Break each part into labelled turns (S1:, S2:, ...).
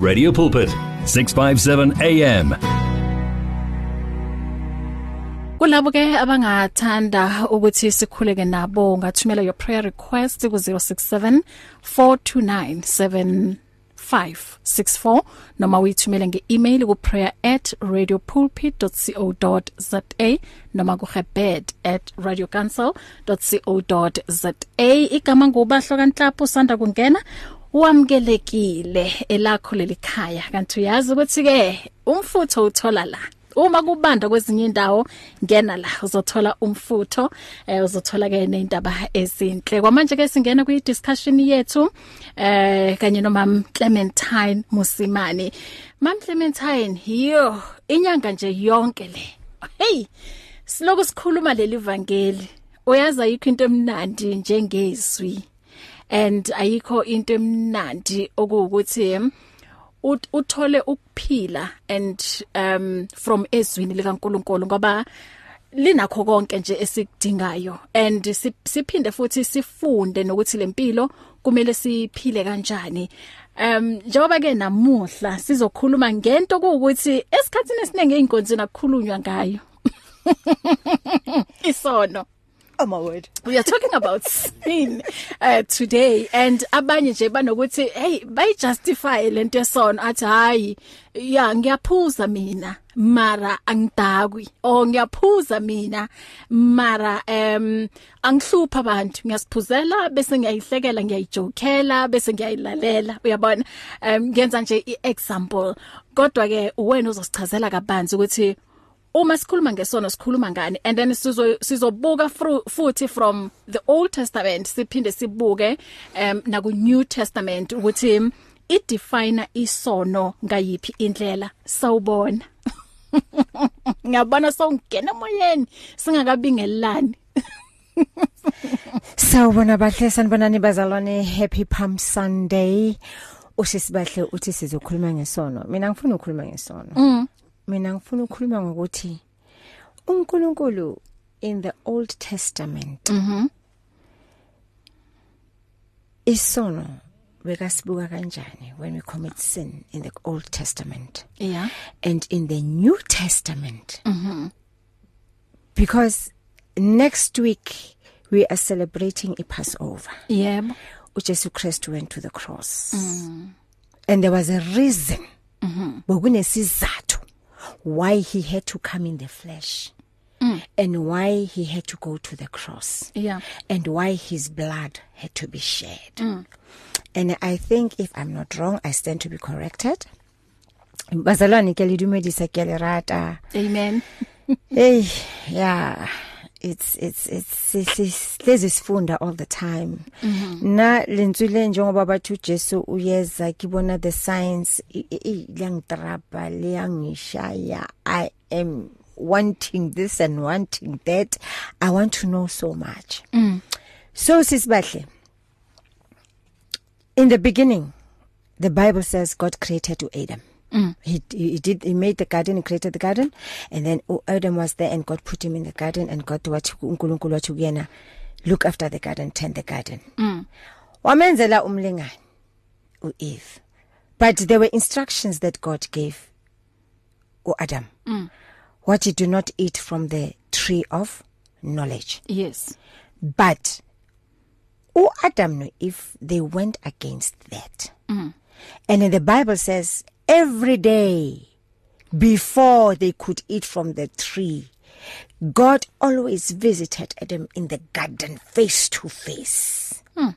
S1: Radio Pulpit 657 AM
S2: Kulabo ke abangathanda ukuthi sikhuleke nabo ungathumela your prayer request ku 067 429 5564 noma uyithumele nge-email ku prayer@radiopulpit.co.za noma ku rebet@radiocancel.co.za igama ngubahlwa kanhlapo sanda kungena wamkelekile elakho lelikhaya kanti uyazi ukuthi ke umfutho uthola la uma kubanda kwezinye indawo ngena la uzothola umfutho eh uzothola ke nezindaba ezinhle kwamanje ke singena kwi discussion yethu eh kanye nomam Clementine Musimane mam Clementine hiyo inyanga nje yonke le hey siloku sikhuluma leli vangeli uyaza yikho into emnandi njengezwi and ayikho into emnandi okuwukuthi uthole ukuphila and um from ezwini likaNkuluNkulu ngoba linakho konke nje esikudingayo and siphinde futhi sifunde nokuthi lempilo kumele siphile kanjani um njengoba ke namuhla sizokhuluma ngento ukuthi esikhatsini esinenge inkonzo nakukhulunywa ngayo isono
S3: oh my word
S2: we are talking about sin uh, today and abanye nje banokuthi hey bay justify lento esona athi hayi ya ngiyaphuza mina mara angidakwi o ngiyaphuza mina mara em angihlupha abantu ngiyasiphuzela bese ngiyayihlekela ngiyayijokela bese ngiyayilalela uyabona em ngenza nje iexample kodwa ke uwena uzosichazela kabanzi ukuthi uma sikhuluma ngesono sikhuluma ngani and then sizo sizobuka futhi from the Old Testament siphinde sibuke um na ku New Testament ukuthi idefine isono ngayipi indlela sawubona ngiyabona songena emoyeni singakabingelani
S3: Sawubona bahle sanibonani bazalwane happy palm sunday usisibahle uthi sizokhuluma ngesono mina ngifuna ukukhuluma ngesono mm. mina ngifuna ukukhuluma ngokuthi uNkulunkulu in the Old Testament mhm isono bekasibuka kanjani when we commit sin in the Old Testament yeah and in the New Testament mhm because next week we are celebrating a Passover yebo uJesu Christ went to the cross mm. and there was a reason mhm bokunesizathu why he had to come in the flesh mm. and why he had to go to the cross yeah and why his blood had to be shed mm. and i think if i'm not wrong i stand to be corrected
S2: bazalwane
S3: ke le dumedisa ke le rata amen hey yeah it's it's it's lezi sifunda all the time mm-hmm. na lentswile njengoba bathu Jesu uyeza kibona the science iyangidrapa leyangishaya i am wanting this and wanting that i want to know so much mm. so sisibahle in the beginning the bible says god created adam Mm. He he did he made the garden, he created the garden, and then Adam was there and God put him in the garden and God wathi uNkulunkulu wathi kuyena look after the garden, tend the garden. Mm. Wamenzela umlingani uEve. But there were instructions that God gave uAdam. Mm. What you do not eat from the tree of knowledge. Yes. But uAdam noEve they went against that. Mm. And the Bible says every day before they could eat from the tree God always visited Adam in the garden face to face hmm.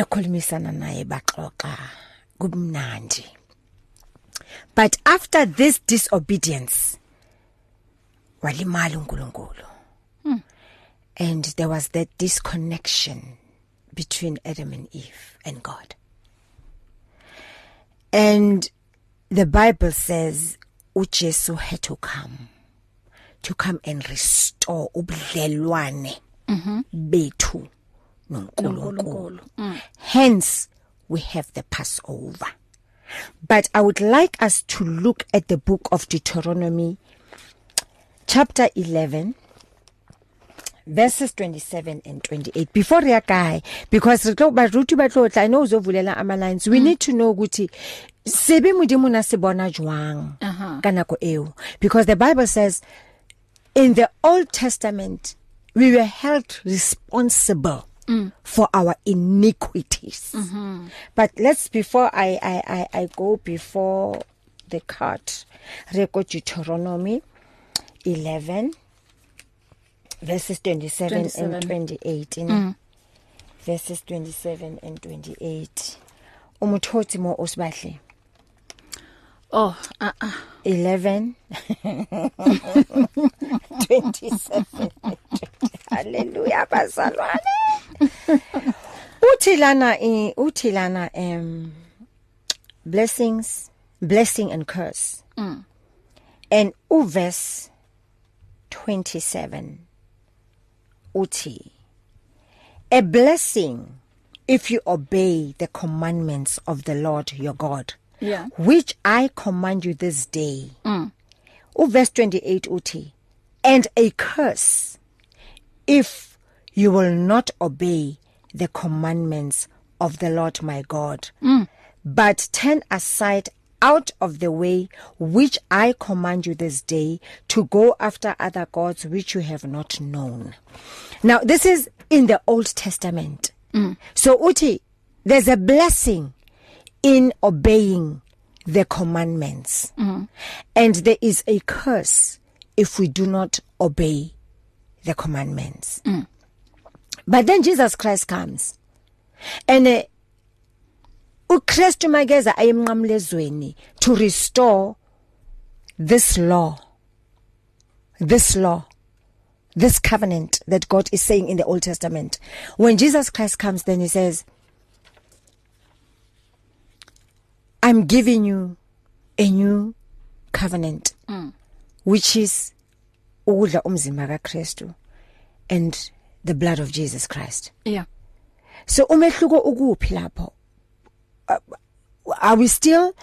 S3: ekhulumisana naye baxoxa kumnandi but after this disobedience walimala uNkulunkulu hmm. and there was that disconnection between Adam and Eve and God And the Bible says uJesu had to come to come and restore ubudlelwane mhm bethu noNkulunkulu. Hence we have the Passover. But I would like us to look at the book of Deuteronomy chapter 11 verses 27 and 28 before re ya kae because re tlo ba ruti ba tlo tla ino uzovulela ama lines we mm. need to know ukuthi sebe modimo na se bona jwang uh -huh. kana ko eo because the bible says in the old testament we were held responsible mm. for our iniquities mm -hmm. but let's before i i i i go before the card re go deuteronomy 11 verses 27, 27. and 28 ine mm. verses 27 and 28 umuthothi mo usibahle
S2: oh ah uh ah -uh. 11
S3: 27 haleluya bazalwane uthi lana eh, uthi lana um blessings blessing and curse mm. and uverse 27 uthi A blessing if you obey the commandments of the Lord your God yeah. which I command you this day. Mm. Uverse 28 uthi and a curse if you will not obey the commandments of the Lord my God mm. but turn aside out of the way which I command you this day to go after other gods which you have not known. Now this is in the Old Testament. Mm. So uthi there's a blessing in obeying the commandments. Mm. And there is a curse if we do not obey the commandments. Mm. But then Jesus Christ comes and uh, uKristu makeza ayemnqamlezweni to restore this law this law this covenant that God is saying in the Old Testament when Jesus Christ comes then he says I'm giving you a new covenant mm. which is ukudla umzimba kaKristu and the blood of Jesus Christ yeah so umehluko ukuphi lapho are we still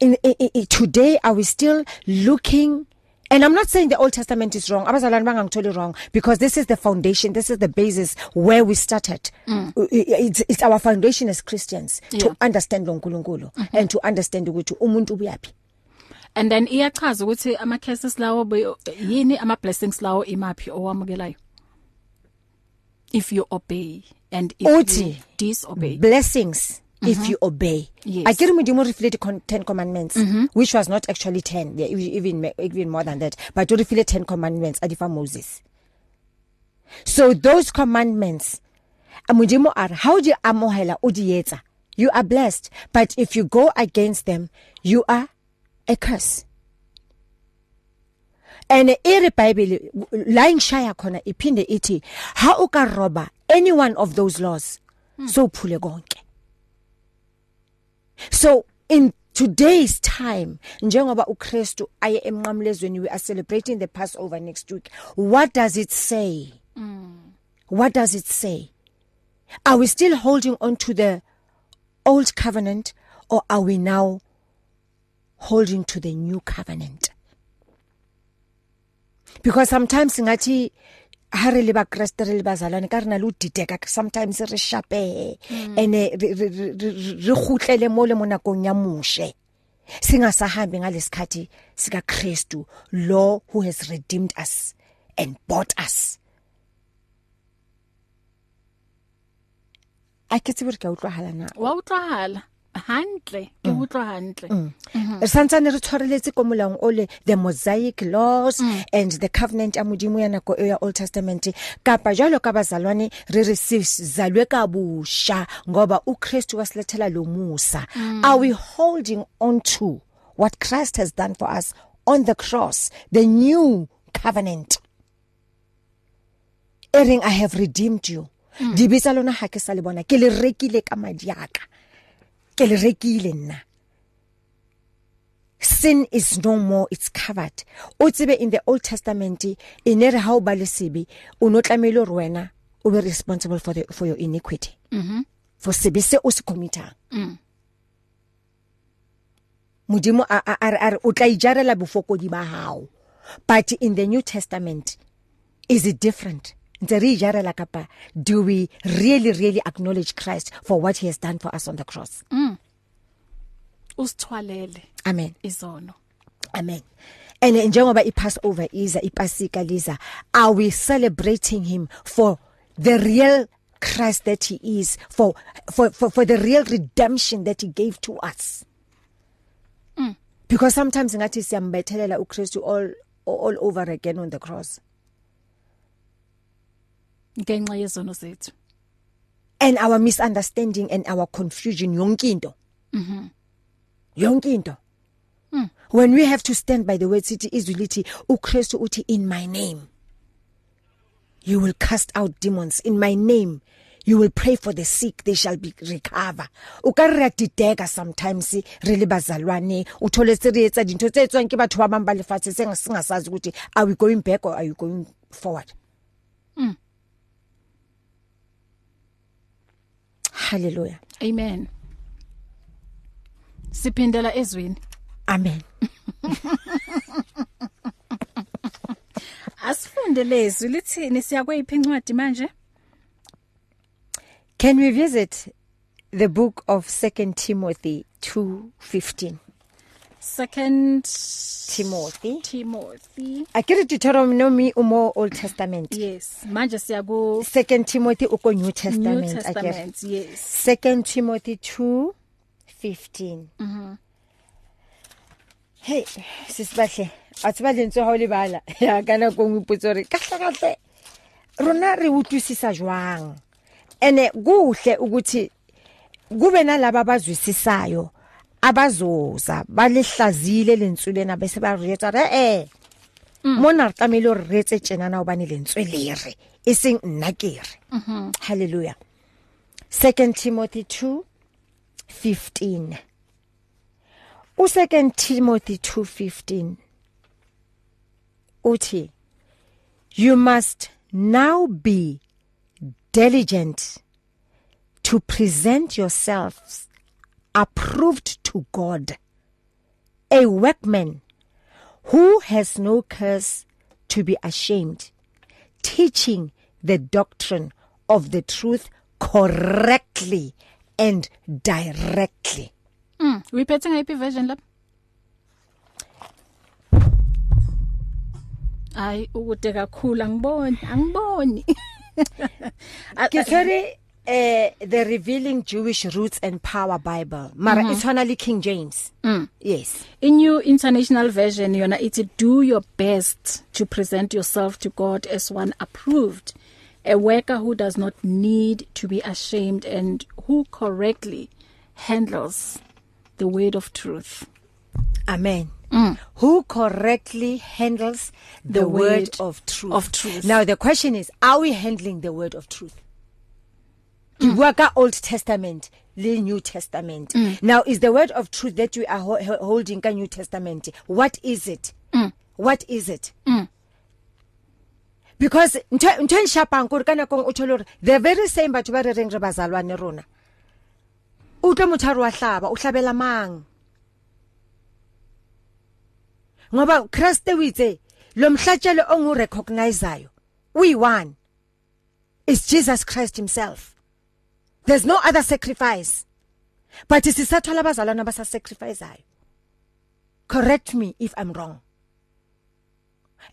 S3: in, in, in today are we still looking And I'm not saying the Old Testament is wrong. Abazalwane bangangitholi wrong because this is the foundation, this is the basis where we started. Mm. It's it's our foundation as Christians yeah. to understand lonkulunkulu mm -hmm. and to understand ukuthi umuntu uyapi.
S2: And then iyachaza ukuthi ama cases lawo yini ama blessings lawo imaphi owamukelayo. If you obey and if Uti, you disobey.
S3: Blessings mm -hmm. if mm-hmm. you obey yes. akere modimo re file di 10 commandments mm -hmm. which was not actually 10 yeah, e-, even even more than that but re file 10 commandments a difa Moses so those commandments modimo are how do you amohela o di etsa you are blessed but if you go against them you are a curse and ere bible la ngishaya khona iphinde ithi ha uka roba any one of those laws hmm. so phule konke so in today's time njengoba uKristu aye emnqamlezweni we are celebrating the passover next week what does it say mm. what does it say are we still holding on to the old covenant or are we now holding to the new covenant because sometimes ngathi ha re le ba Kriste re le bazalwane ka rena le o diteka sometimes re shape mm. ene re khutlele mo le monakong ya mushe singasahambi ngalesikhathi sika Kristu lo who has redeemed us and bought us aketse bore ka utlwahala na
S2: wa utlwahala hantle ke mm. utlwa hantle mm.
S3: mm-hmm. re santsane re tshwareletse ko molaong o le the mosaic laws mm. and the covenant ya modimo ya nako e ya old testament kapa jalo ka bazalwane re re sizalwe kabusha ngoba uChrist wasilethela lo musa mm. are we holding on to what Christ has done for us on the cross the new covenant ering i have redeemed you mm. dibitsa lona ha ke sa le bona ke le rekile ka madi aka ke le rekile nna sin is no more it's covered o tsebe in the old testament ine e re ha o ba le sebe o no tlamela re wena o be responsible for the for your iniquity mhm mm for sebe se o se commitang mhm modimo a a a o tla ijarela bofokodi ba hao but in the new testament is it different ntse re jarela kapa do we really really acknowledge Christ for what he has done for us on the cross mm
S2: usithwalele
S3: amen
S2: izono
S3: amen and njengoba ipassover iza ipasika liza are we celebrating him for the real Christ that he is for for for, for the real redemption that he gave to us mm. because sometimes ngathi siyambethelela uChristu all all over again on the cross
S2: ngenxa yezono zethu
S3: and our misunderstanding and our confusion yonke into mhm yonke into Mm. When we have to stand by the word sithi izwi lithi uKristu uthi in my name you will cast out demons in my name you will pray for the sick they shall be recover ukare dideka sometimes re le bazalwane uthole serietsa dintho tse etswang ke batho ba bang ba lefatshe sengasazi ukuthi are we going back or are you going forward haleluya
S2: amen siphindela ezwini
S3: amen
S2: asifunde lezwi lithini siya kweyiphi incwadi manje
S3: can we visit the book of 2 Timothy 2:15 second Timothy Timothy akere Deuteronomy umo Old Testament
S2: yes manje siya ku
S3: second Timothy uko New Testament New
S2: Testament akere.
S3: yes second Timothy 2:15 mhm mm hey sisibahle atsiba lentso ha o lebala ya kana go ngiputso re kahle kahle rona re utlwisisa jwang ene kuhle ukuthi kube nalabo abazwisisayo abazoza balehlazile lentswelena bese ba rejecta eh eh mona re tlamehile o retse tjena na obane lentswelere e seng nna kere mhm. hallelujah second timothy 2 15 u second timothy 2:15 uthi you must now be diligent to present yourselves approved to God a workman who has no curse to be ashamed teaching the doctrine of the truth correctly and directly
S2: mm repeating happy version lab ay ukude kakhulu angiboni angiboni
S3: ngithole eh the revealing Jewish roots and power Bible mara mm -hmm. itshwana le King James mm. yes
S2: in new international version yona ithi do your best to present yourself to God as one approved a worker who does not need to be ashamed and who correctly handles the word of truth
S3: amen mm. who correctly handles the, the word, word of truth of truth now the question is are we handling the word of truth you work old testament le new testament mm. now is the word of truth that you are ho holding ka new testament what is it mm. what is it mm. because ntho e shapang gore kana kong e o thole gore the very same batho ba re reng re bazalwane rona o tlo motho wa hlaba o hlabela mang ngoba Kriste witse lo mhlatshelo ongu recognizeayo uyi one is Jesus Christ himself there's no other sacrifice but sisathola abazalwana abasasacrificeayo correct me if i'm wrong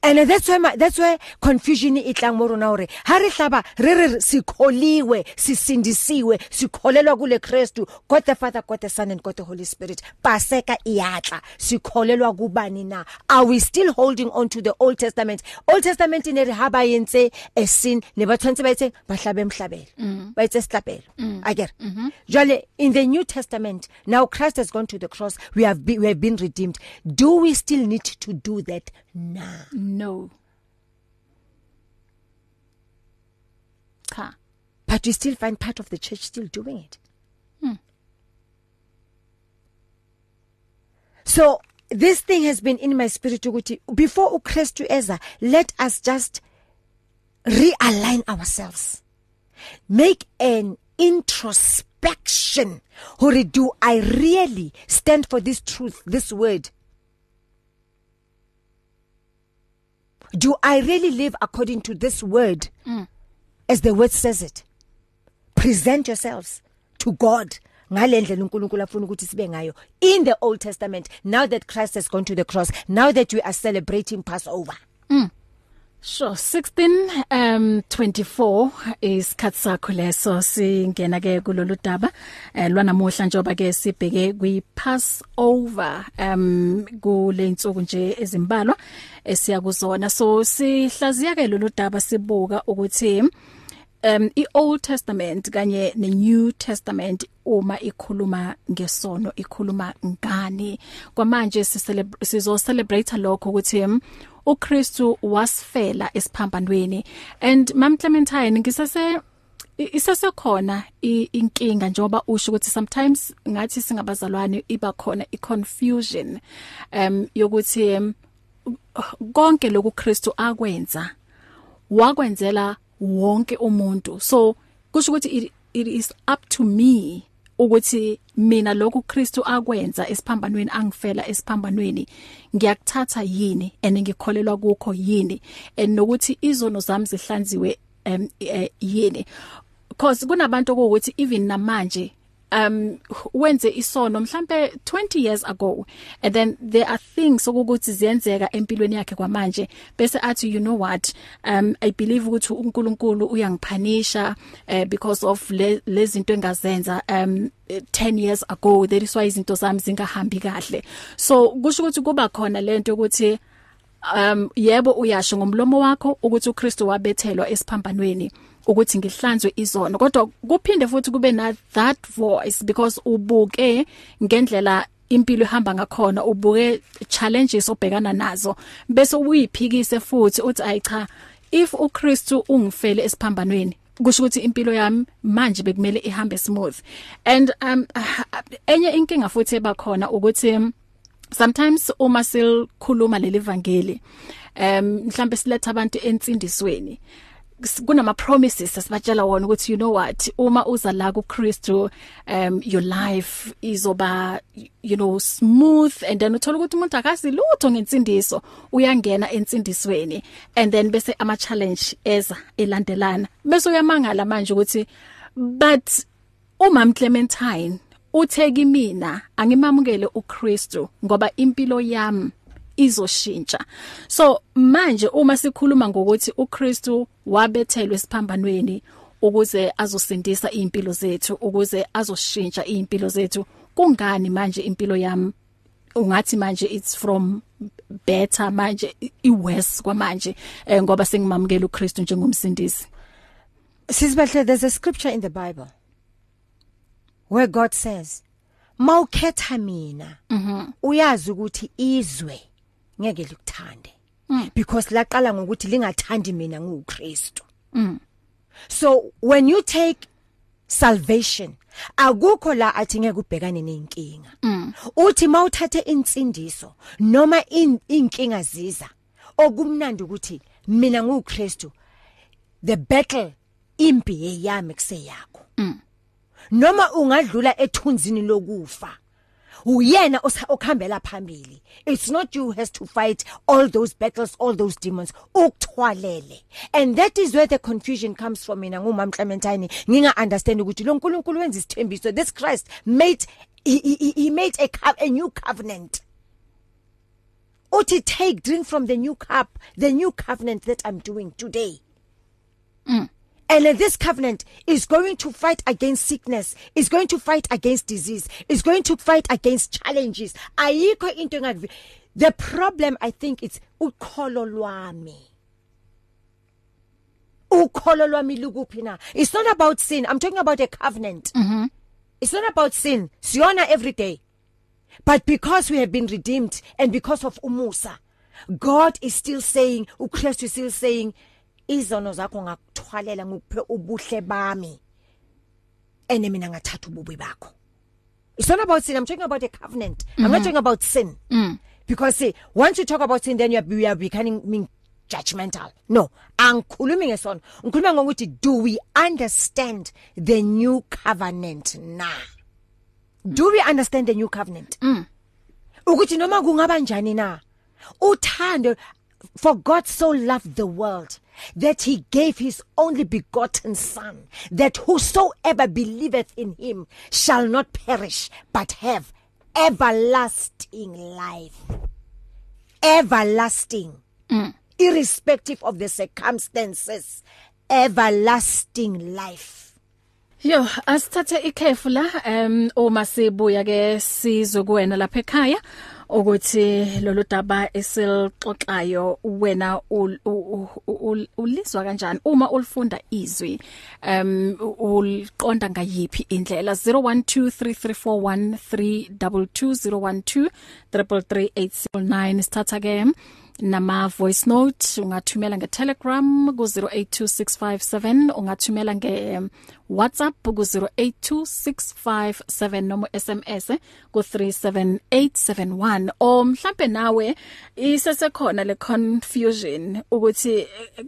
S3: and that's why my, that's why confusion e tlang mo rona hore ha re hlaba re re sikholiwe sisindisiwe sikholelwa kule Christu God the Father God the Son and God the Holy Spirit paseka iyatla sikholelwa kubani na are we still holding on to the Old Testament Old Testament ine rehaba yenze a sin ne bathonse bayithe bahlabe emhlabelo mm. bayithe sihlabelo akere mm. mm-hmm. jale in the New Testament now Christ has gone to the cross we have been, we have been redeemed do we still need to do that now
S2: nah.
S3: Cha. But you still find part of the church still doing it. Hmm. So this thing has been in my spirit ukuthi before uChristu eza let us just realign ourselves. Make an introspection. Hore do I really stand for this truth, this word? do I really live according to this word mm. as the word says it present yourselves to God ngalendlela uNkulunkulu afuna ukuthi sibe ngayo in the old testament now that Christ has gone to the cross now that we are celebrating passover mm.
S2: Sure 16 um 24 isikhathi sakho leso singena ke kulolu daba eh lwanamuhla njoba ke sibheke kwi pass over um kule insuku nje ezimbalwa esiya kuzona so sihlaziya ke lolu daba sibuka ukuthi um iOld Testament kanye neNew Testament uma ikhuluma ngesono ikhuluma ngani kwamanje sizo celebrate lokho ukuthi um, uKristu wasifela esiphambanweni and mam Clementine ngisase isasekhona inkinga njengoba usho ukuthi sometimes ngathi singabazalwane iba khona iconfusion um yokuthi um, konke lokhu uKristu akwenza wakwenzela wonke umuntu so kusho ukuthi it, it is up to me ukuthi mina lokhu Kristu akwenza esiphambanweni angifela esiphambanweni ngiyakuthatha yini and ngikholelwa kukho yini and nokuthi izono zami zihlanziwe um, uh, yini because kunabantu ukuthi even namanje um wenze isono mhlambe 20 years ago and then there are things sokuthi ziyenzeka empilweni yakhe kwamanje bese athi you know what um i believe ukuthi uNkulunkulu uyangiphanisha uh, eh, because of lezinto le engazenza um 10 years ago that is why izinto zami zingahambi kahle so kusho ukuthi kuba khona lento ukuthi um yebo uyasho ngomlomo wakho ukuthi uKristu wabethelwa esiphambanweni ukuthi ngihlanzwe izono kodwa kuphinde futhi kube na that voice because ubuke ngendlela impilo ihamba ngakhona ubuke challenges obhekana nazo bese uyiphikise futhi uthi ayi cha if uKristu ungifele esiphambanweni kusho ukuthi impilo yami manje bekumele ihambe smooth and um enye inkinga futhi ebakhona ukuthi um, sometimes uma silkhuluma lelivangeli um mhlambe siletha abantu ensindisweni kunama promises asibatshela wona ukuthi you know what uma uza la ku Christu um your life izoba you know smooth and then uthola ukuthi umuntu akazi lutho ngensindiso uyangena ensindisweni and then bese ama challenge eza elandelana bese uyamangala manje ukuthi but umam Clementine uthe kimi na angimamukele uKristu ngoba impilo yami izoshintsha so manje uma sikhuluma ngokuthi uKristu wabethelwe siphambanweni ukuze azosindisa impilo zethu ukuze azoshintsha impilo zethu kungani manje impilo yami ungathi manje it's from better manje iworse kwamanje eh, ngoba sengimamukela uKristu njengomsindisi
S3: Sisibahle there's a scripture in the Bible where God says mawukhetha mina mhm. uyazi ukuthi izwe ngeke likuthande mm. because laqala ngokuthi lingathandi mina nguChristu mm. so when you take salvation akukho la athi ngeke ubhekane nenkinga mm. uthi mawuthathe insindiso noma inkinga ziza okumnandi ukuthi mina nguChristu the battle impi yeyami kuseyakho mm. noma ungadlula ethunzini lokufa uyena okhambela phambili it's not you has to fight all those battles all those demons ukuthwalele and that is where the confusion comes from mina ngumam Clementine nginga understand ukuthi lo nkulunkulu wenza isithembiso this Christ made he, he, he made a, a new covenant uthi take drink from the new cup the new covenant that i'm doing today mm And uh, this covenant is going to fight against sickness, is going to fight against disease, is going to fight against challenges. Ayikho into engakuvi. The problem I think it's ukholo lwami. Ukholo lwami lukuphi na? It's not about sin. I'm talking about a covenant. Mhm. Mm it's not about sin. Siyona every day. But because we have been redeemed and because of umusa, God is still saying, uChrist is still saying, izono zakho ngakuthwalela ngikuphe ubuhle bami ene mina ngathatha ububi bakho it's not about sin i'm talking about a covenant mm -hmm. i'm not mm-hmm. talking about sin mm. because see, once you talk about sin then you are, you are becoming mean, judgmental no angikhulumi ngesono ngikhuluma ngokuthi do we understand the new covenant na do we understand the new covenant mm. ukuthi noma kungaba njani na uthando For God so loved the world that he gave his only begotten son that whosoever believeth in him shall not perish but have everlasting life. Everlasting. Mm. Irrespective of the circumstances, everlasting life.
S2: Yo, asithathe ikhefu la, um uma sibuya ke sizwe kuwena lapha ekhaya. ukuthi lolu daba esilxoxayo wena ulizwa kanjani uma ulifunda izwi um uliqonda ngayipi indlela 0123341322 01233389 sithatha ke nama voice note ungathumela ngeTelegram ku 082657 ungathumela nge WhatsApp ku 082657 noma SMS ku 37871 o mhlambe nawe isese khona le confusion ukuthi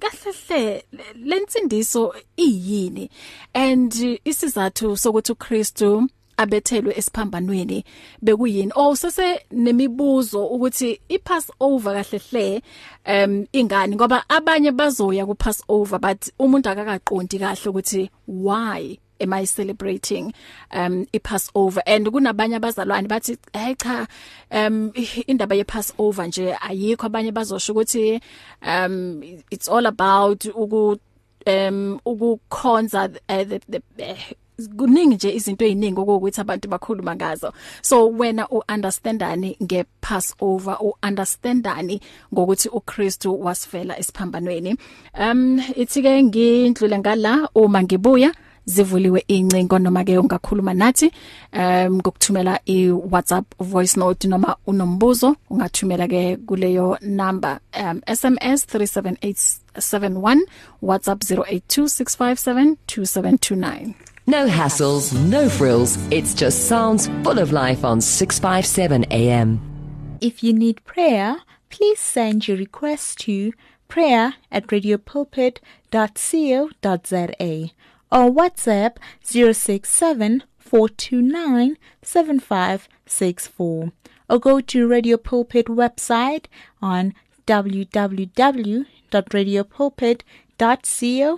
S2: kahle hle lensindiso iyini and isizathu sokuthi uKristu abethelwe esiphambanweni bekuyini owusese oh, nemibuzo ukuthi ipass over kahle hle um ingani ngoba abanye bazoya ku pass over but umuntu akakaqondi kahle ukuthi why am i celebrating um i passover and kunabanye abazalwane bathi hey cha um indaba ye passover nje ayikho abanye bazosho ukuthi um it's all about uku um ukukhonza uh, the, the, the eh, kuningi nje izinto eziningi okokuthi abantu bakhuluma ngazo so wena uunderstandani ngepassover uunderstandani ngokuthi uKristu wasivela esiphambanweni um ithike ngindlule ngala uma ngibuya zivuliwe incingo noma ke ungakhuluma nathi um ngokuthumela i WhatsApp voice note noma unombuzo ungathumela ke kuleyo number um SMS 37871 WhatsApp 0826572729
S1: No hassles, no frills. It's just sounds full of life on 657 AM.
S4: If you need prayer, please send your request to prayer at radiopulpit.co.za or WhatsApp 067 429 7564 or go to Radio Pulpit website on www.radiopulpit.co.za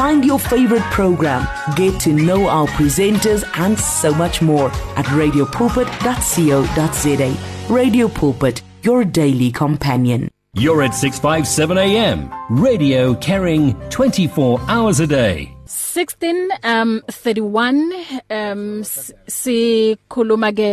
S1: Find your favorite program, get to know our presenters, and so much more at radiopulpit.co.za. Radio Pulpit, your daily companion. You're at 657 AM, radio carrying 24 hours a day.
S2: 16 um 31 um sikhuluma ke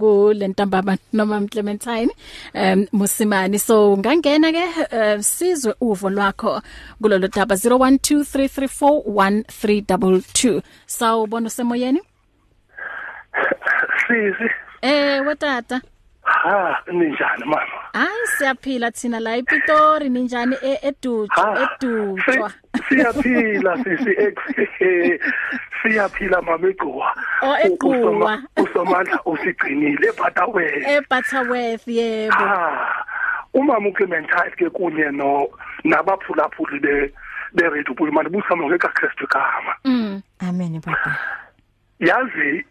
S2: kulentambama noma Clementine um Musimani so ngangena ke uh, sizwe uvo lwakho kulolu daba 0123341322 sawubona usemoyeni
S5: sisi
S2: eh watata
S5: Ha, ninjani mama?
S2: Hayi siyaphila thina la ePitori ninjani e, edutshwa edutshwa.
S5: Siyaphila sisi ex. Siyaphila mama egcuwa.
S2: Oh egcuwa.
S5: Usomandla usigcinile eButterworth.
S2: EButterworth yebo.
S5: Umama uClementine ke kunye no nabaphulaphuli be be Red Bull manje busama ngeka Christ kama.
S3: Mm. Amen baba.
S5: Yazi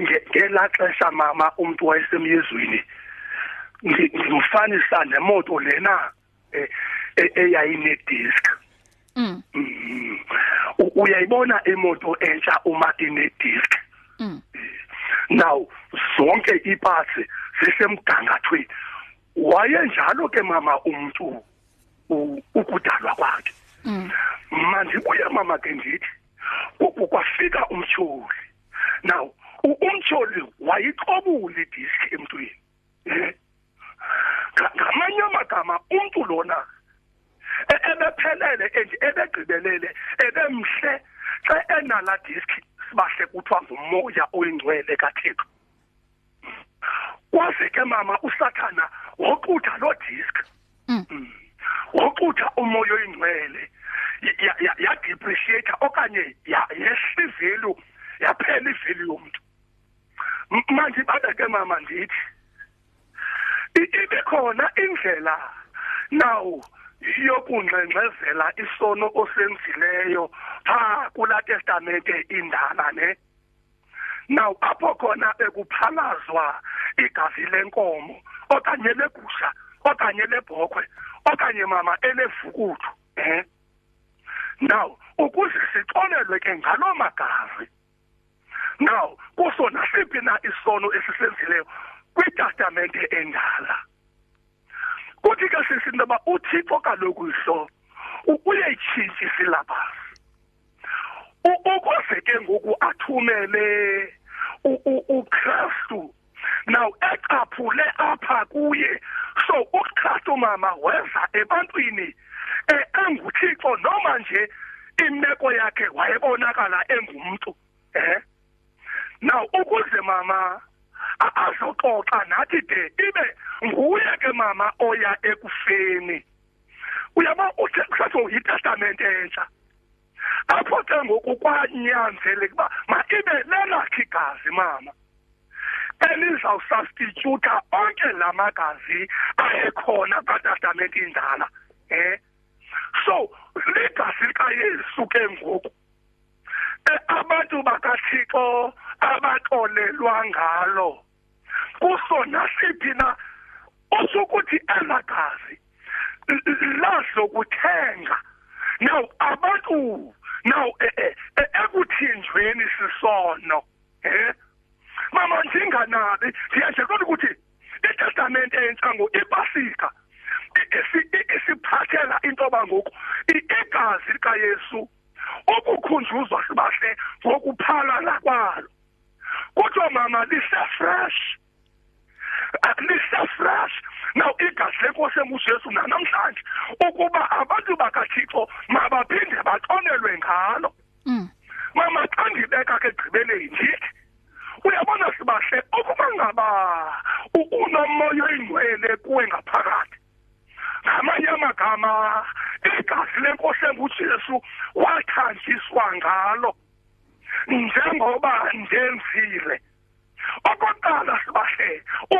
S5: ngelaxesha mama umuntu wayesemyezweni ngimfanisa nemoto lena eh, eh, eyayinedisk mm mm-hmm. uyayibona imoto entsha uma inedisk mm now zonke ipatsi sisemgangathweni wayenjalo ke mama umuntu ukudalwa kwakhe mm. mandibuye mama ke ndithi kwafika umtyholi now umtholi wayiqobula idisk emntwini ngamanye amagama umntu lona e, ebephelele and ebegqibelele ebemhle xa enala disk sibahle kuthiwa ngumoya oyingcwele kathixo kwaze ke mama usathana woqutha loo disk mm. mm. woqutha umoya oyingcwele yadepreciata okanye yehla ivelu yaphela ivelu yomntu manje bada ke mama ndithi ibe khona indlela now yokungxengxezela isono osenzileyo pha kula testamente indala ne now apho khona ekuphalazwa igazi lenkomo okanye legusha okanye lebhokhwe okanye mama elevukuthu eh now ukuze siqolelwe ke ngaloo magazi now kuso nasiphi na isono esisenzileyo kwitestamente endala kuthi ke sisintoba uthixo kaloku yihlo uyayitshintshi isilabasi ukuze ke ngoku athumele uKristu now ecaphule apha kuye so uKristu mama weza ebantwini e, enguthixo noma nje imeko yakhe wayebonakala engumntu eh now ukuze mama azoxoxa nathi de ibe nguye ke mama oya ekufeni uyaba uthe kusatho yitestamente entsha apho ke ngoku kwanyanzeleka uba maibe lelakhi igazi mama elizawusubstituta onke la magazi ayekhona kwatestamente indala um so ligazi likayesu ke ngoku eh, abantu bakathixo abaxolelwa ngalo kuso nasiphi na usukuthi elagazi lazokuthenga now abantu now e, e, e, ekuthinjweni sisono eh mama njenganabi siyasho ukuthi itestamente entsango ipasika esiphathela into bangoku igazi likaYesu ukukhunjuzwa sibahle ngokuphala kwalo kuthiwa mama lisafresh ah, lisafresh now igazi lenkosi engujesu nanamhlanje ukuba abantu bakathixo mabaphinde baxolelwe ngalo mm. mama xa ndibeka ke egqibeleni ndithi uyabona sibahle ukuba ngaba unomoya oyingcwele kuwe ngaphakathi ngamanye amagama igazi lenkosi engujesu wathanjiswa ngalo mm. njengoba nje mfile okokuqala sibahle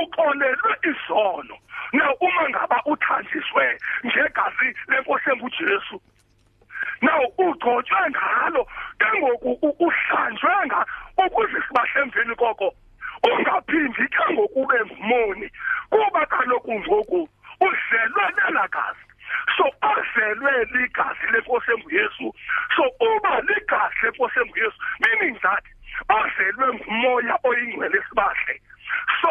S5: uxolelwe izono na uma ngaba uthanjiswe njegazi lenkosi engujesu now ugcotshwe ngalo kengoku uhlanjwe nga ukuze sibahle emveni koko ungaphindi kengoku ube ngumoni kuba kaloku ngoku udlelwe nelagazi so azelwe ligazi lenkosi enguyesu so uba ligazi lenkosi enguyesu meaning that azelwe ngumoya oyingcwele esibahle so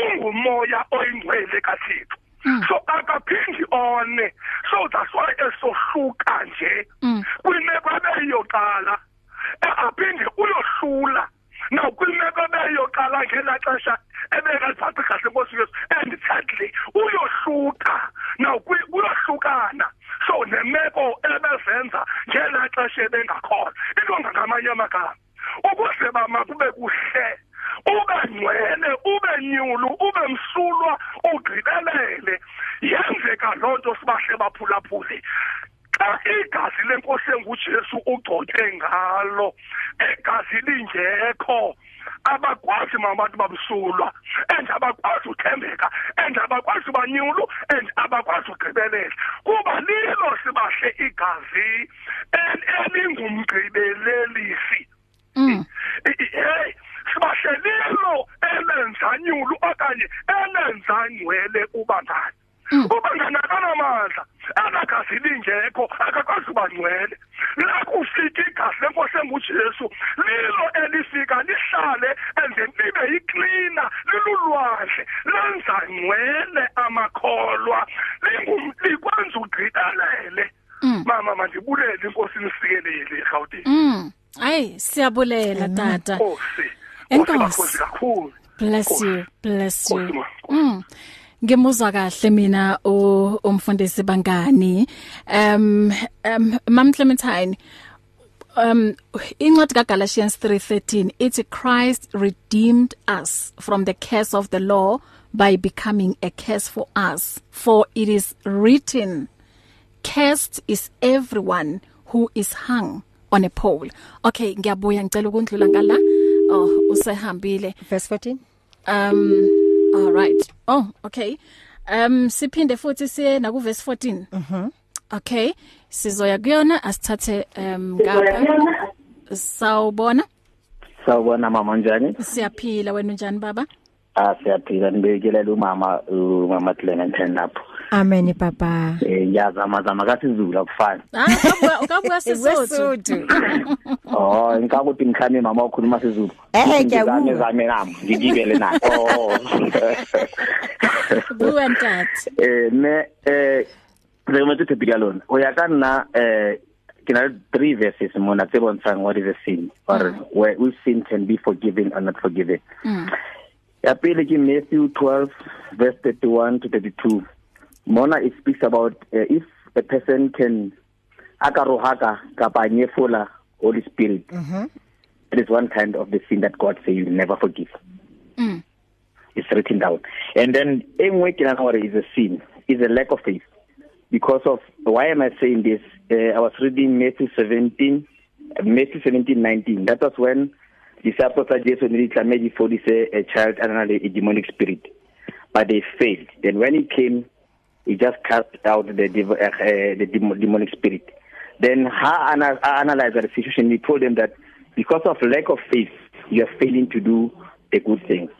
S5: ungumoya oyingcwele kathixo Mm. so akaphindi one so that's why esohluka nje mm. kwimeko abeyiyoqala aphinde uyohlula now kwimeko beyoqala ngelaa xesha ebekaziphathe kahle ngosiyos and thirdly uyohluka now kuyohlukana so nemeko ebezenza ngelaa xesha ebengakhola into ngangamanye amagama ukuze bama kube kuhle ube ngcwele ube nyulu ube msulwa ugqibelele yenzeka loo nto sibahle baphulaphule xa igazi lenkosi engujesu ugcotywe ngalo egazi lingekho abakwazi mamathi babsulwa and abakwazi uthembeka and abakwazi ubanyulu and abakwazi ugqibelela kuba lilo sibahle igazi elingumgqibelelisi mm. hey sibahle lilo elenza nyulu okanye elenza ngcwele uba ngani Mm. ubanganakana amandla elaa gazi lingekho akakwazi uba ngcwele lakufika igazi lenkosi engujesu lilo elifika lihlale and libe yiklina lilulwandle lenza ngcwele amakholwa likwenza ugqibelele mm. mama mandibulele inkosi nisikelele erhawutini mm.
S2: hayi siyabulela tata enkosi kakhulu bless you bless you mm Ngimuzwa kahle mina o umfundisi bangani. Um um Mam Clementine um incwadi kaGalatians 3:13 ithi Christ redeemed us from the curse of the law by becoming a curse for us for it is written cursed is everyone who is hung on a pole okay ngiyabuya ngicela ukundlula ngala oh usehambile
S3: verse 14 um
S2: all right oh okay um siphinde futhi siye na ku verse 14 mhm okay sizoya kuyona asithathe um ngapha sawubona
S6: sawubona mama njani
S2: siyaphila wena njani baba
S6: ah siyaphila nibekile lo mama umama uh, Clementine lapho
S2: Amen baba.
S6: Eh yazama zama kasizulu akufani.
S2: Ah kabuka kabuka sisothu.
S6: Oh ngikakuthi ngikhane mama ukhuluma sizulu.
S2: Eh ngiyakuzwa. Zame zame
S6: nami ngigibele nayo. Oh. Buwa ntat. Eh ne eh re mo tsepiga lona. O ya ka nna eh ke na le three verses mona tse bontshang what is a sin or mm. where which sin can be forgiven or not forgiven.
S2: Mm.
S6: Ya pele ke Matthew 12 verse 31 to 32. mona it speaks about uh, if a person can akarohaka kapa nyefola holy spirit mm -hmm. it is one kind of the sin that god say you will never forgive
S2: mm.
S6: it's written down and then engwe ke nana gore is a sin is a lack of faith because of why am i saying this uh, i was reading matthew 17 Matthew 17:19 that was when disciples of Jesus needed to make for this uh, a child and a demonic spirit but they failed then when he came you just cast out the devil, uh, uh, the demonic spirit then how ana analyze the situation we told them that because of lack of faith you are failing to do the good things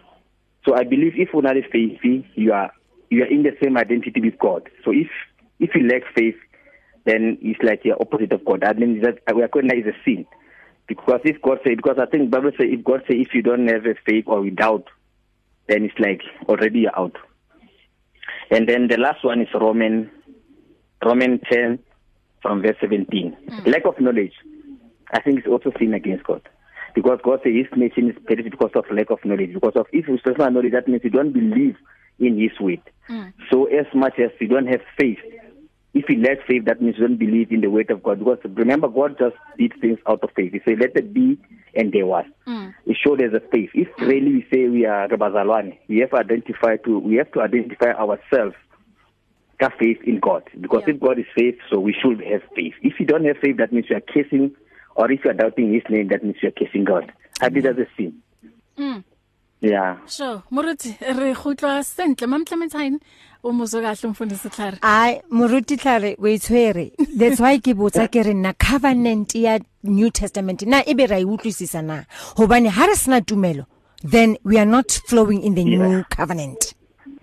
S6: so i believe if you are not faithful you are you are in the same identity with god so if if you lack faith then it's like you're opposite of god that means that we are going like is a sin because if god say because i think bible say if god say if you don't have a faith or without then it's like already you're out and then the last one is roman roman 10 from verse 17 mm. lack of knowledge i think is also sin against god because god says his nation is perished because of lack of knowledge because of if you don't know that means you don't believe in his word mm. so as much as you don't have faith if he lacks faith, that means he doesn't believe in the word of God. Because remember, God just did things out of faith. He said, let it be, and there was.
S2: Mm.
S6: It showed as a faith. If really we say we are Rabazalwane, we have to identify to, we have to identify ourselves that faith in God. Because yeah. if God is faith, so we should have faith. If you don't have faith, that means you are kissing, or if you are doubting his name, that means you are kissing God. Habit mm. as a sin. Mm. Yeah.
S2: So, Moruti re gotlwa sentle mamtlemetsane o mozo kahle umfundisi Tlhare.
S3: Ai, Moruti Tlhare we itshwere. That's why ke botsa ke re na covenant ya New Testament na ebe ra e utlwisisa na. Hobane ha re sna tumelo, then we are not flowing in the yeah. new covenant.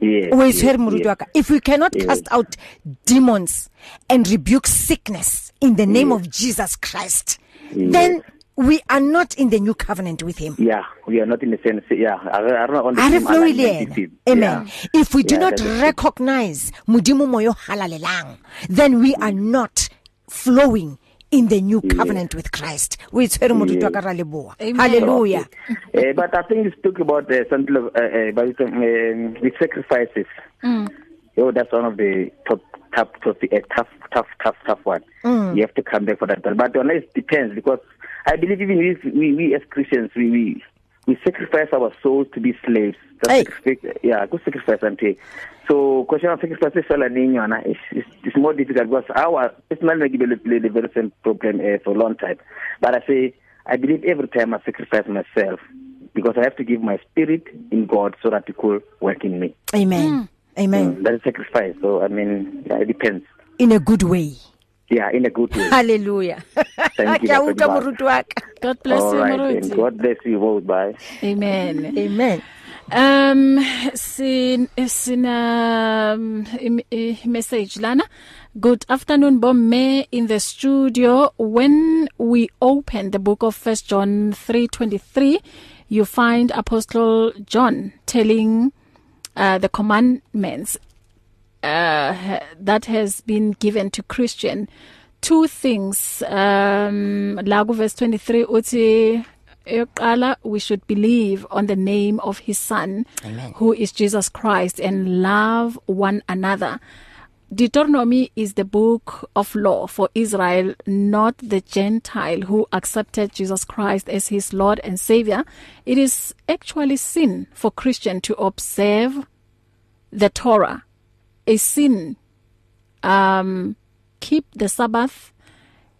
S3: Yes. We itshwere Moruti waka. If we cannot yes. cast out demons and rebuke sickness in the name yes. of Jesus Christ, yes. then we are not in the new covenant with him
S6: yeah we are not in the same yeah are not on
S3: the same amen yeah. if we do yeah, not recognize mudimo moyo halalelang then we are not flowing in the new covenant yeah. with Christ we tshwere modutwa ka raleboa hallelujah okay.
S6: uh, eh, but i think it's talk about the uh, something uh, eh, uh, eh, about uh, um, the sacrifices mm. oh that's one of the top tough tough tough tough tough one
S2: mm.
S6: you have to come back for that but on it depends because I believe even if we, we as Christians we, we we sacrifice our souls to be slaves that's hey. yeah ku sacrifice amthe so question of sacrifice esalani yona it's more difficult because our personally ngibele le very same problem eh, for a long time but i say i believe every time i sacrifice myself because i have to give my spirit in god so that he could work in me
S3: amen mm. amen
S6: mm, that is sacrifice so i mean yeah, it depends
S3: in a good way
S6: Yeah, in a good way.
S3: Hallelujah. Thank you.
S2: Ngiyawuka
S3: murutu waka.
S6: God bless All you right, murutu. God bless you both. Bye.
S2: Amen.
S3: Amen.
S2: Um sin sina um, message lana. Good afternoon bomme in the studio when we open the book of 1 John 3:23 you find apostle John telling uh, the commandments uh, that has been given to Christian two things um la ku verse 23 uthi eyoqala we should believe on the name of his son Amen. who is Jesus Christ and love one another Deuteronomy is the book of law for Israel not the gentile who accepted Jesus Christ as his lord and savior it is actually sin for Christian to observe the Torah a sin um keep the sabbath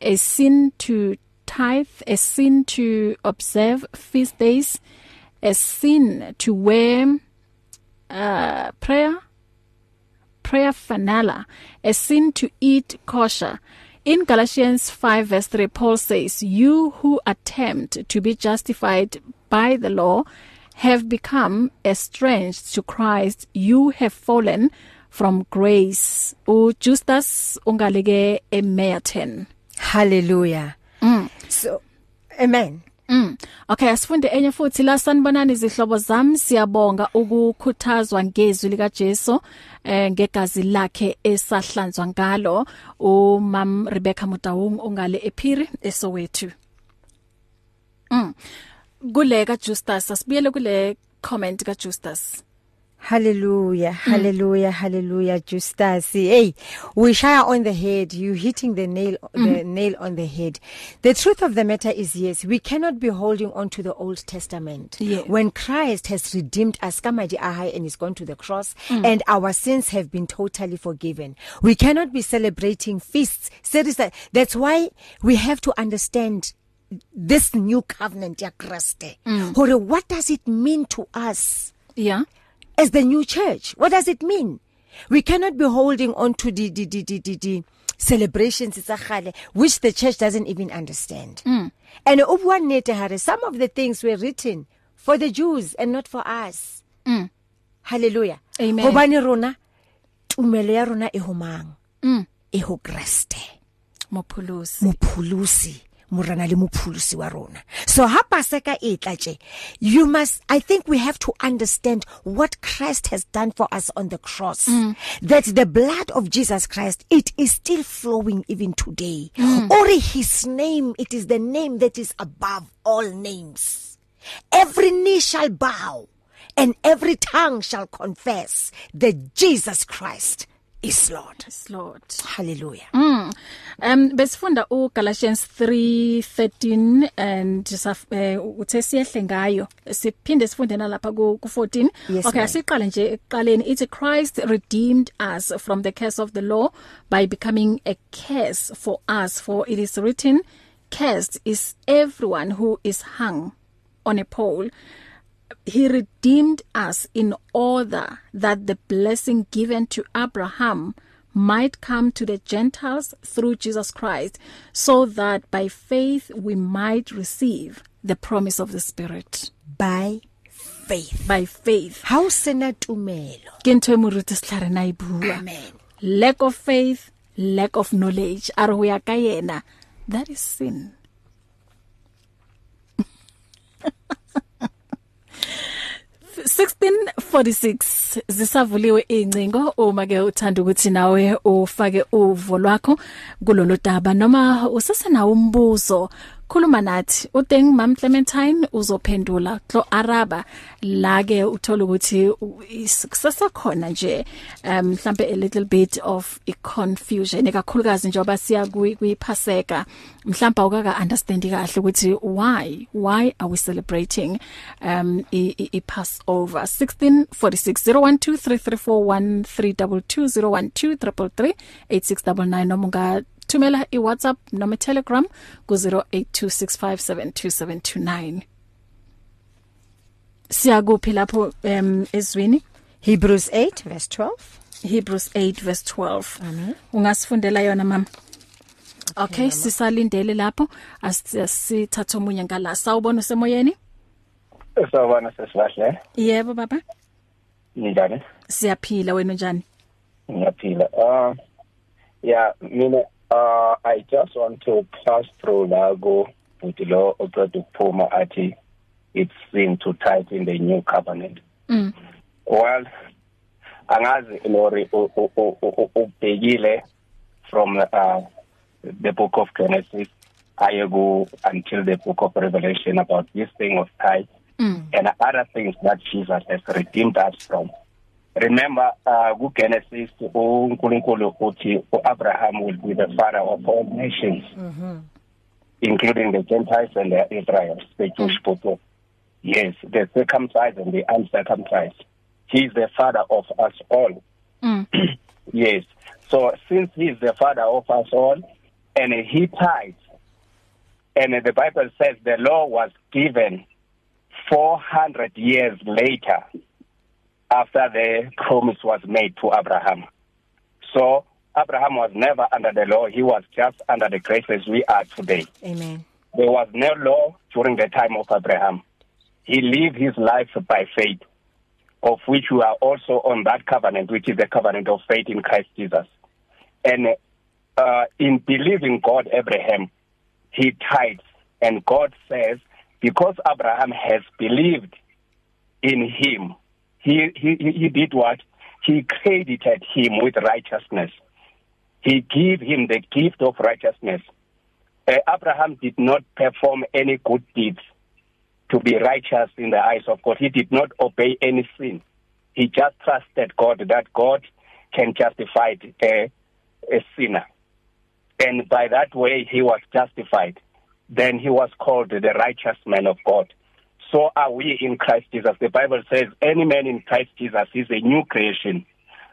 S2: a sin to tithe a sin to observe feast days a sin to wear uh prayer prayer fanala a sin to eat kosher In Galatians 5 verse 3 Paul says you who attempt to be justified by the law have become estranged to Christ you have fallen from grace u Justus ungaleke eMerton
S3: haleluya
S2: mm
S3: so amen
S2: Mm. Okay asifunde enye futhi la sanibonani izihlobo zami siyabonga ukukhuthazwa ngezwi lika Jesu eh ngegazi lakhe esahlanzwa ngalo umam Rebecca Mutawung ongale ePhiri esowethu. Mm. Kuleka Justus asibuyele kule comment ka Justus.
S3: Hallelujah, hallelujah, mm. hallelujah, Justus. Hey, we share on the head. You hitting the nail, mm. the nail on the head. The truth of the matter is, yes, we cannot be holding on to the Old Testament.
S2: Yeah.
S3: When Christ has redeemed us, kamaji ahai, and is gone to the cross, mm. and our sins have been totally forgiven. We cannot be celebrating feasts. Seriously, that's why we have to understand this new covenant, ya Christ. Mm. Hore, what does it mean to us?
S2: Yeah.
S3: as the new church. What does it mean? We cannot be holding on to the the the the, the, the celebrations tsa khale which the church doesn't even understand. Mm. And ubwa nete hare some of the things were written for the Jews and not for us. Mm. Hallelujah.
S2: Amen.
S3: Hobane rona tumelo ya rona e homang. Mm. E ho Kriste.
S2: Mophulusi.
S3: Mophulusi. morana le mophulusi wa rona so ha paseka e tla tje you must i think we have to understand what Christ has done for us on the cross
S2: mm.
S3: that the blood of Jesus Christ it is still flowing even today
S2: mm.
S3: or his name it is the name that is above all names every knee shall bow and every tongue shall confess that Jesus Christ is Lord
S2: is Lord
S3: hallelujah
S2: mm um besifunda u Galatians 3:13 and eh, uthe siyehle ngayo siphinde sifunde nalapha ku 14 okay asiqale nje ekuqaleni ithi Christ redeemed us from the curse of the law by becoming a curse for us for it is written cursed is everyone who is hung on a pole he redeemed us in order that the blessing given to Abraham might come to the Gentiles through Jesus Christ so that by faith we might receive the promise of the spirit
S3: by faith
S2: by faith
S3: ha o sena tumelo
S2: ke ntwe moruti setlare na e bua
S3: amen
S2: lack of faith lack of knowledge are ho ya ka yena that is sin 1646 zisavuliwe incingo uma ke uthanda ukuthi nawe ufake uvo lwakho kulolu daba noma usese na umbuzo khuluma nathi uTeng Mam Clementine uzophendula Klo Araba la ke uthola ukuthi kusasa khona nje um mhlambe a little bit of i confusion ekakhulukazi njengoba siya kuyiphaseka mhlambe awukaka understand kahle ukuthi why why are we celebrating um i, i, i Passover 164601233413220123338699 noma nga thumela iWhatsApp noma iTelegram ku0826572729 Siyakuphi lapho em ezwini Hebrews 8
S4: verse 12 Hebrews 8
S2: verse 12
S4: Amen
S2: Ungasifundela yona mama Okay, okay sisalindele lapho asithatha omunye ngala sawubona semoyeni
S6: Sawubona sesilahle
S2: Yebo baba
S6: Njani
S2: Siyaphila wena njani
S6: Ngiyaphila ah uh, ya mina Uh I just want to pass through lago futhi lo oqeda ukuphuma athi it seemed to tight in the new cabinet.
S2: Mm.
S6: Well angazi lori ubhekile from uh, the book of Genesis I go until the book of Revelation about this thing of tithe mm. and other things that Jesus has redeemed us from. Mm. remember uh kugenesis uNkulunkulu uthi uAbraham will be the father of all nations
S2: mhm mm
S6: including the Gentiles and the Israel the Jewish mm-hmm. people yes the circumcised and the uncircumcised he is the father of us all
S2: mm.
S6: yes so since he is the father of us all and he died and the bible says the law was given 400 years later after the promise was made to Abraham. So Abraham was never under the law, he was just under the grace as we are today.
S2: Amen.
S6: There was no law during the time of Abraham. He lived his life by faith, of which we are also on that covenant, which is the covenant of faith in Christ Jesus. And uh, in believing God, Abraham, he tithes. And God says, because Abraham has believed in him, he, he, he did what? He credited him with righteousness. He gave him the gift of righteousness. Uh, Abraham did not perform any good deeds to be righteous in the eyes of God. He did not obey any sin. He just trusted God that God can justify a, uh, a sinner. And by that way, he was justified. Then he was called the righteous man of God. so are we in Christ Jesus. The Bible says, Any man in Christ Jesus is a new creation.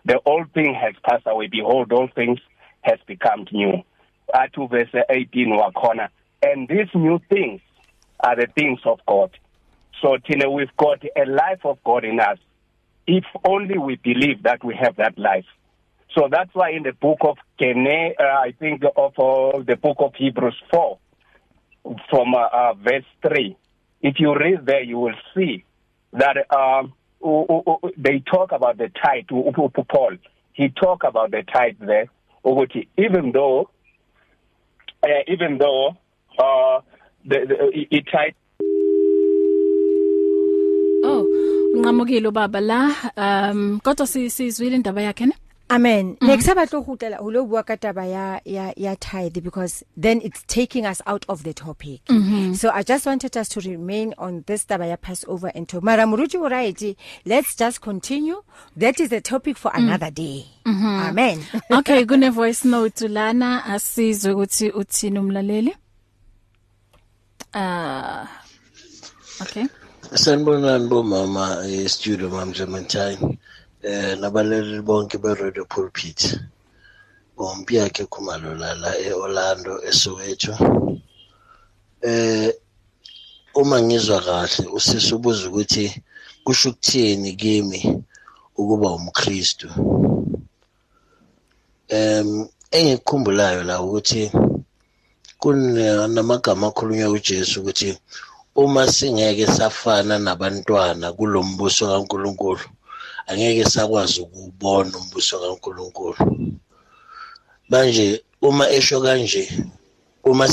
S6: The old thing has passed away. Behold, all things has become new. At uh, verse 18 wakhona. And these new things are the things of God. So Tina, we've got a life of God in us. If only we believe that we have that life. So that's why in the book of Kene, uh, I think of uh, the book of Hebrews 4, from uh, uh, verse 3, If you read there, you will see that um, they talk about the tithe. Paul he talk about the tithe there, ukuthi even though uh, even though uh, the, the it tithe
S2: Oh, unqamukile ubaba la. Um kodwa sizwile indaba yakhe ne?
S3: Amen. Mm -hmm. Next abatlo hutlela ulo bua ka taba ya ya ya tithe because then it's taking us out of the topic. Mm -hmm. So I just wanted us to remain on this taba ya Passover and to Mara Muruji right. Let's just continue. That is the topic for mm. another mm. day. Mm -hmm. Amen.
S2: okay, kune voice note lana asizwe ukuthi uthini umlaleli. Ah. Uh, okay.
S7: Sanibonani bomama e eh, studio mamjamantine. eh nabaleli bonke be-radio pulpit bompiyakhe khumalolala e-orlando esoweto eh uma ngizwa kahle usise ubuza ukuthi kusho ukuthini kimi ukuba umkristu em engikukhumbulayo la ukuthi kunamagama akhulunywa uJesu ukuthi uma singeke safana nabantwana kulombuso kaNkuluNkulu angeke sakwazi ukuwubona umbuso kaNkuluNkulu manje uma esho kanje uma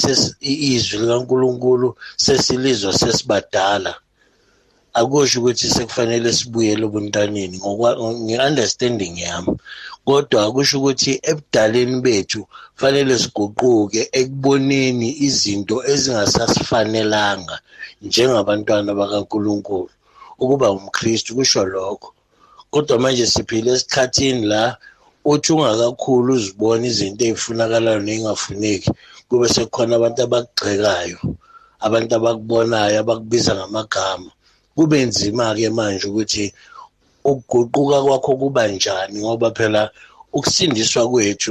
S7: izwi likaNkuluNkulu sesilizwa sesibadala akusho ukuthi sekufanele sibuyele ebuntaneni nge-understanding yami kodwa akusho ukuthi ebudaleni bethu fanele siguquke ekuboneni izinto ezingasasifanelanga njengabantwana bakaNkuluNkulu ukuba umKristu kusho lokho kodwa manje siphile esikhathini la uthi ungakakhulu uzibona izinto ey'funakalayo ney'ngafuneki kube sekukhona abantu abakugxekayo abantu abakubonayo abakubiza ngamagama kube nzima-ke manje ukuthi ukuguquka kwakho kuba njani ngoba phela ukusindiswa kwethu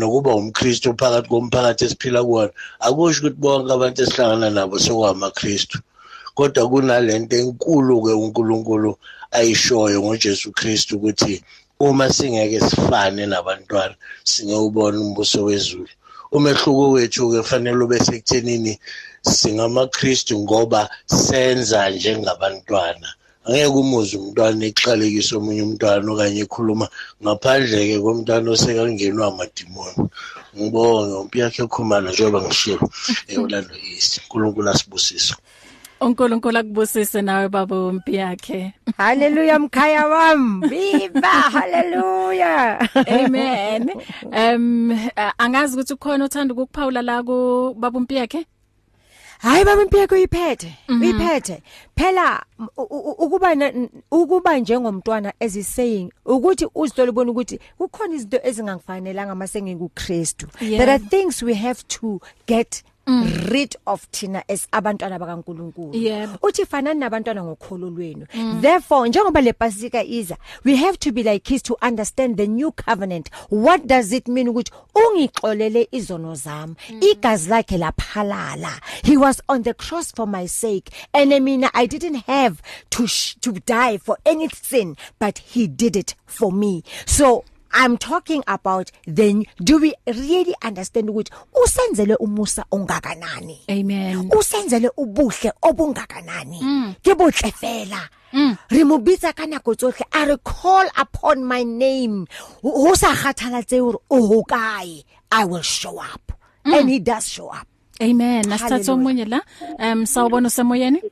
S7: nokuba umkristu phakathi komphakathi esiphila kuwona akusho ukuthi bonke abantu esihlangana nabo sokungamaKristu kodwa kunalento enkulu-ke uNkulunkulu ayishoyo ngoJesu Kristu ukuthi uma singeke sifane nabantwana singewubona umbuso wezulu umehluko wethu ke fanele ube sekuthenini singamaKristu ngoba senza njengabantwana angeke umuze umntwana exalekiso omunye umntwana okanye ekhuluma ngaphandle-ke komntwana osekangenwa amadimoni ngibonge umpi yakhe ekhumana njengoba ngishilo um olando east unkulunkulu asibusise
S2: uNkulunkulu akubusise nawe baba umpi yakhe
S3: haleluya mkhaya wami
S2: viva
S3: haleluya
S2: amen um angazi ukuthi ukhona othanda ukuphawula la ku baba umpi yakhe
S3: hayi baba impi yakho iphethe mhm. uyiphethe phela ukuba ukuba njengomntwana ezisaying ukuthi uzithola ubona ukuthi kukhona izinto ezingangifanelanga mase ngikuKristu there are things we have to get mm. rid of thina as abantwana bakaNkuluNkulu
S2: yeah.
S3: uthi fanani nabantwana ngokholo lwenu mm. therefore njengoba lepasika iza we have to be like kids to understand the new covenant what does it mean ukuthi ungixolele izono zami mm. igazi lakhe laphalala he was on the cross for my sake and i mean i didn't have to to die for any sin but he did it for me so I'm talking about then do we really understand ukuthi usenzele umusa ongakanani
S2: Amen
S3: usenzele ubuhle obungakanani mm. kebohle fela mm. re mo bitsa kana go tsohle a re call upon my name ho sa kgathalatse hore o hokae I will show up mm. and he does show up
S2: Amen nasithatha omunye la um sawubona semoyeni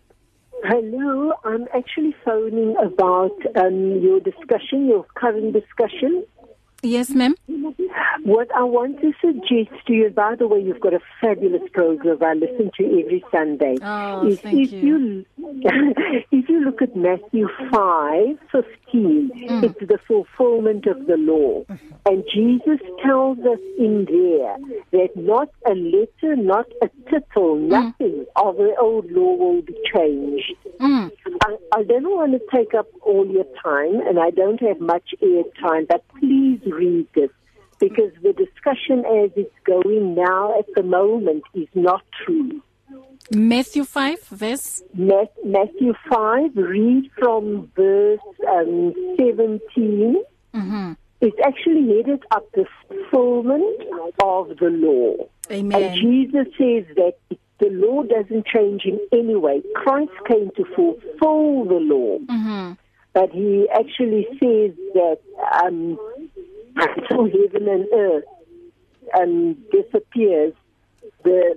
S8: Hello, I'm actually phoning about um your discussion, your current discussion
S2: Yes, ma'am.
S8: What I want to suggest to you, by the way, you've got a fabulous program I listen to every Sunday.
S2: Oh, is thank if you. you
S8: if you look at Matthew 5 15, mm. it's the fulfillment of the law. And Jesus tells us in there that not a letter, not a tittle, hmm. nothing mm. of the old law will be changed. Mm. I, I don't want to take up all your time, and I don't have much air time, but please read this because the discussion as it's going now at the moment is not true. Matthew
S2: 5 verse Matthew
S8: 5 read from verse um, 17 Mhm. It's actually headed up the fulfillment of the law.
S2: Amen.
S8: And Jesus says that the law doesn't change in any way. Christ came to fulfill the law.
S2: Mhm.
S8: But he actually says that um until heaven and earth um disappears the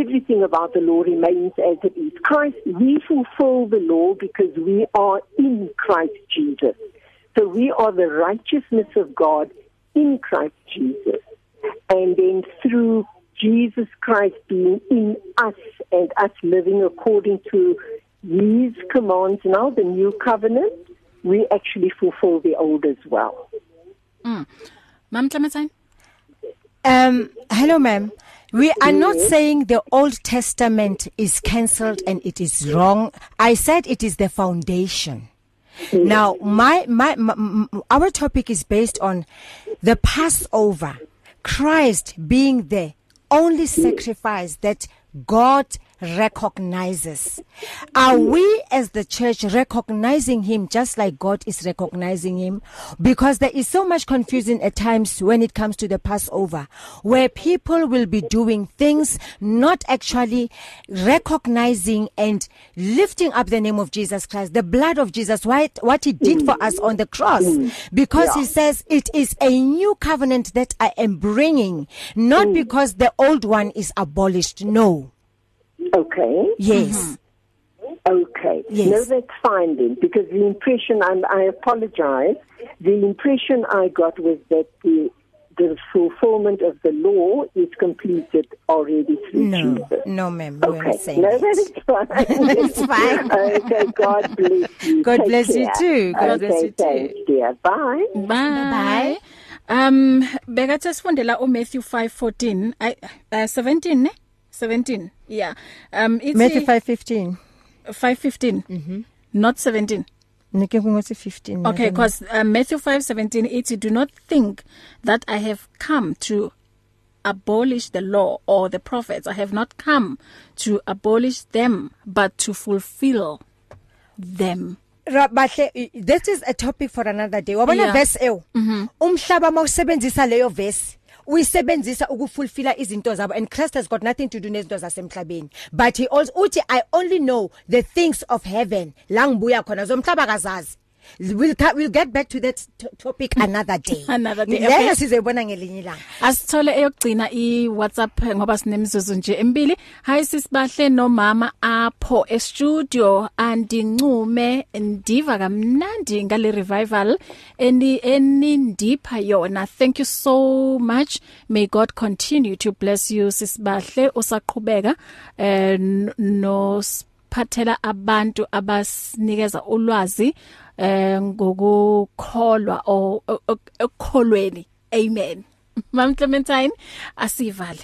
S8: everything about the law remains as it is. Christ, we fulfill the law because we are in Christ Jesus. So we are the righteousness of God in Christ Jesus. And then through Jesus Christ being in us and us living according to his commands now, the new covenant, we actually fulfill the old as well.
S2: Mm. Ma'am Clementine?
S3: Um, hello, ma'am. We are not mm-hmm. saying the Old Testament is cancelled and it is wrong. I said it is the foundation. Mm-hmm. Now, my, my, my our topic is based on the Passover, Christ being the only sacrifice that God recognizes. Are we as the church recognizing him just like God is recognizing him? Because there is so much confusion at times when it comes to the Passover, where people will be doing things not actually recognizing and lifting up the name of Jesus Christ, the blood of Jesus, what, what he did for us on the cross. Because yeah. he says it is a new covenant that I am bringing, not mm. because the old one is abolished. No.
S8: Okay.
S3: Yes. Mm-hmm.
S8: Okay. Yes. No, that's fine then, because the impression, I'm, I apologize, the impression I got was that the, the fulfillment of the law is completed already through no, Jesus.
S3: No, ma'am.
S8: Okay.
S3: No, that
S8: is fine.
S3: it's fine.
S8: okay, God bless
S3: you. God Take bless care. you too. God okay, bless you thanks,
S8: too. Dear. Bye. Bye.
S2: Bye. Um, bekathe sifundela
S4: uMatthew
S2: 5:14, ay 17 uh, ne? 17 yeah um
S4: it's Matthew 5:15
S2: 5:15
S4: mhm
S2: not 17
S4: Nike kungathi 15
S2: Okay because uh, Matthew 5:17 it do not think that I have come to abolish the law or the prophets I have not come to abolish them but to fulfill them
S3: bahle this is a topic for another day wabona yeah. verse ew mm-hmm. umhlaba mawusebenzisa leyo verse uyisebenzisa ukufulfilla izinto zabo and Christ has got nothing to do nezinto zasemhlabeni but he also uthi i only know the things of heaven la ngibuya khona zomhlaba kazazi we'll we'll get back to that topic
S2: mm. another day another day leyo
S3: sizebona ngelinye ilanga
S2: asithole eyokugcina i WhatsApp ngoba sinemzuzu nje emibili hi sisibahle nomama apho e studio andincume ndiva kamnandi ngale revival eni enindipha yona thank you so much may god continue to bless you sisibahle usaqhubeka eh no phathela abantu abasinikeza ulwazi eh ngokukholwa okukholweni amen mam clementine asivale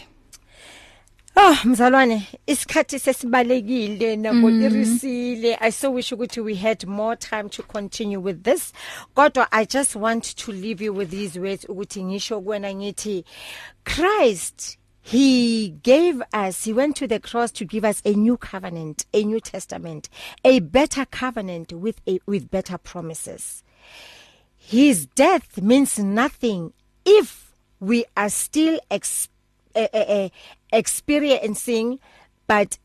S3: Oh mzalwane isikhathi sesibalekile nabo mm. irisile i so wish ukuthi we had more time to continue with this kodwa i just want to leave you with these words ukuthi ngisho kuwena ngithi Christ He gave us, He went to the cross to give us a new covenant, a new testament, a better covenant with, a, with better promises. His death means nothing if we are still ex, uh, uh, experiencing but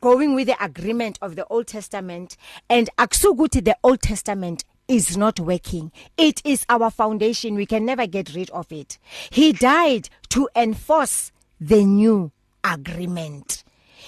S3: going with the agreement of the Old Testament and akusukuthi the Old Testament is not working. It is our foundation. We can never get rid of it. He died to enforce the new agreement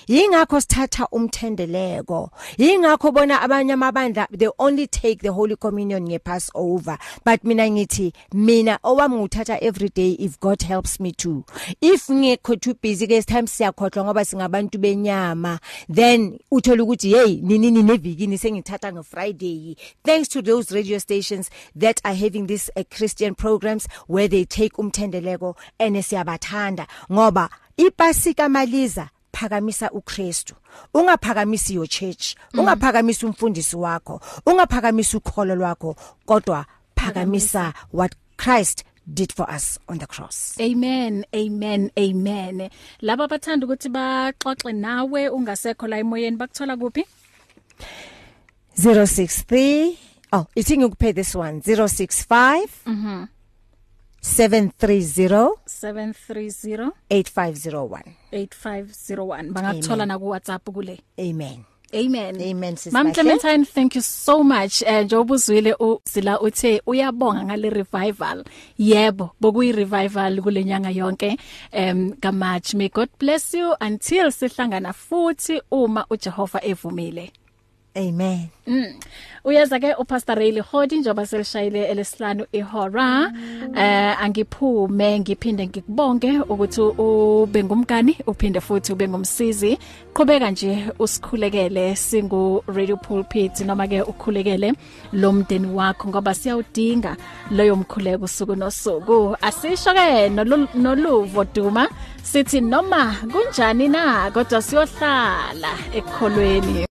S3: yingakho sithatha umthendeleko yingakho bona abanye amabandla they only take the holy communion ngepassover but mina ngithi mina owami nguthatha every day if god helps me too if ngikho too busy ke time siyakhohlwa ngoba singabantu benyama then uthola ukuthi hey nini nini nevikini sengithatha nge friday thanks to those radio stations that are having this uh, christian programs where they take umthendeleko ene siyabathanda ngoba ipasika maliza ungaphakamisa uKristu ungaphakamisi your church ungaphakamisi umfundisi wakho ungaphakamisi ukholo lwakho kodwa phakamisa what Christ did for us on the cross.
S2: Amen. Amen. Amen. Laba bathanda ukuthi baxoxe nawe ungasekho la emoyeni bakuthola kuphi?
S3: 063 Oh, ithi ngikuphe this one 065 Mhm. Mm 730
S2: 730
S3: 8501
S2: 8501 bangakuthola na ku WhatsApp kule
S3: amen
S2: Amen.
S3: Amen sis. Mam Clementine,
S2: thank you so much. Eh uh, Jobuzwile usila uthe uyabonga ngale revival. Yebo, bokuyi revival kulenyanga yonke. Um kaMarch, may God bless you until sihlangana futhi uma uJehova evumile.
S3: Amen. Mm.
S2: Uyaza ke uPastor Ray Lihodi njoba selishayile elesihlanu ihora eh angiphume ngiphinde ngikubonke ukuthi ube ngumkani uphinde futhi ube ngumsizi qhubeka nje usikhulekele singu radio pulpit noma ke ukukhulekele lo mndeni wakho ngoba siyawudinga leyo mkhuleko usuku nosuku asisho ke noluvo Duma sithi noma kunjani na kodwa siyohlala ekholweni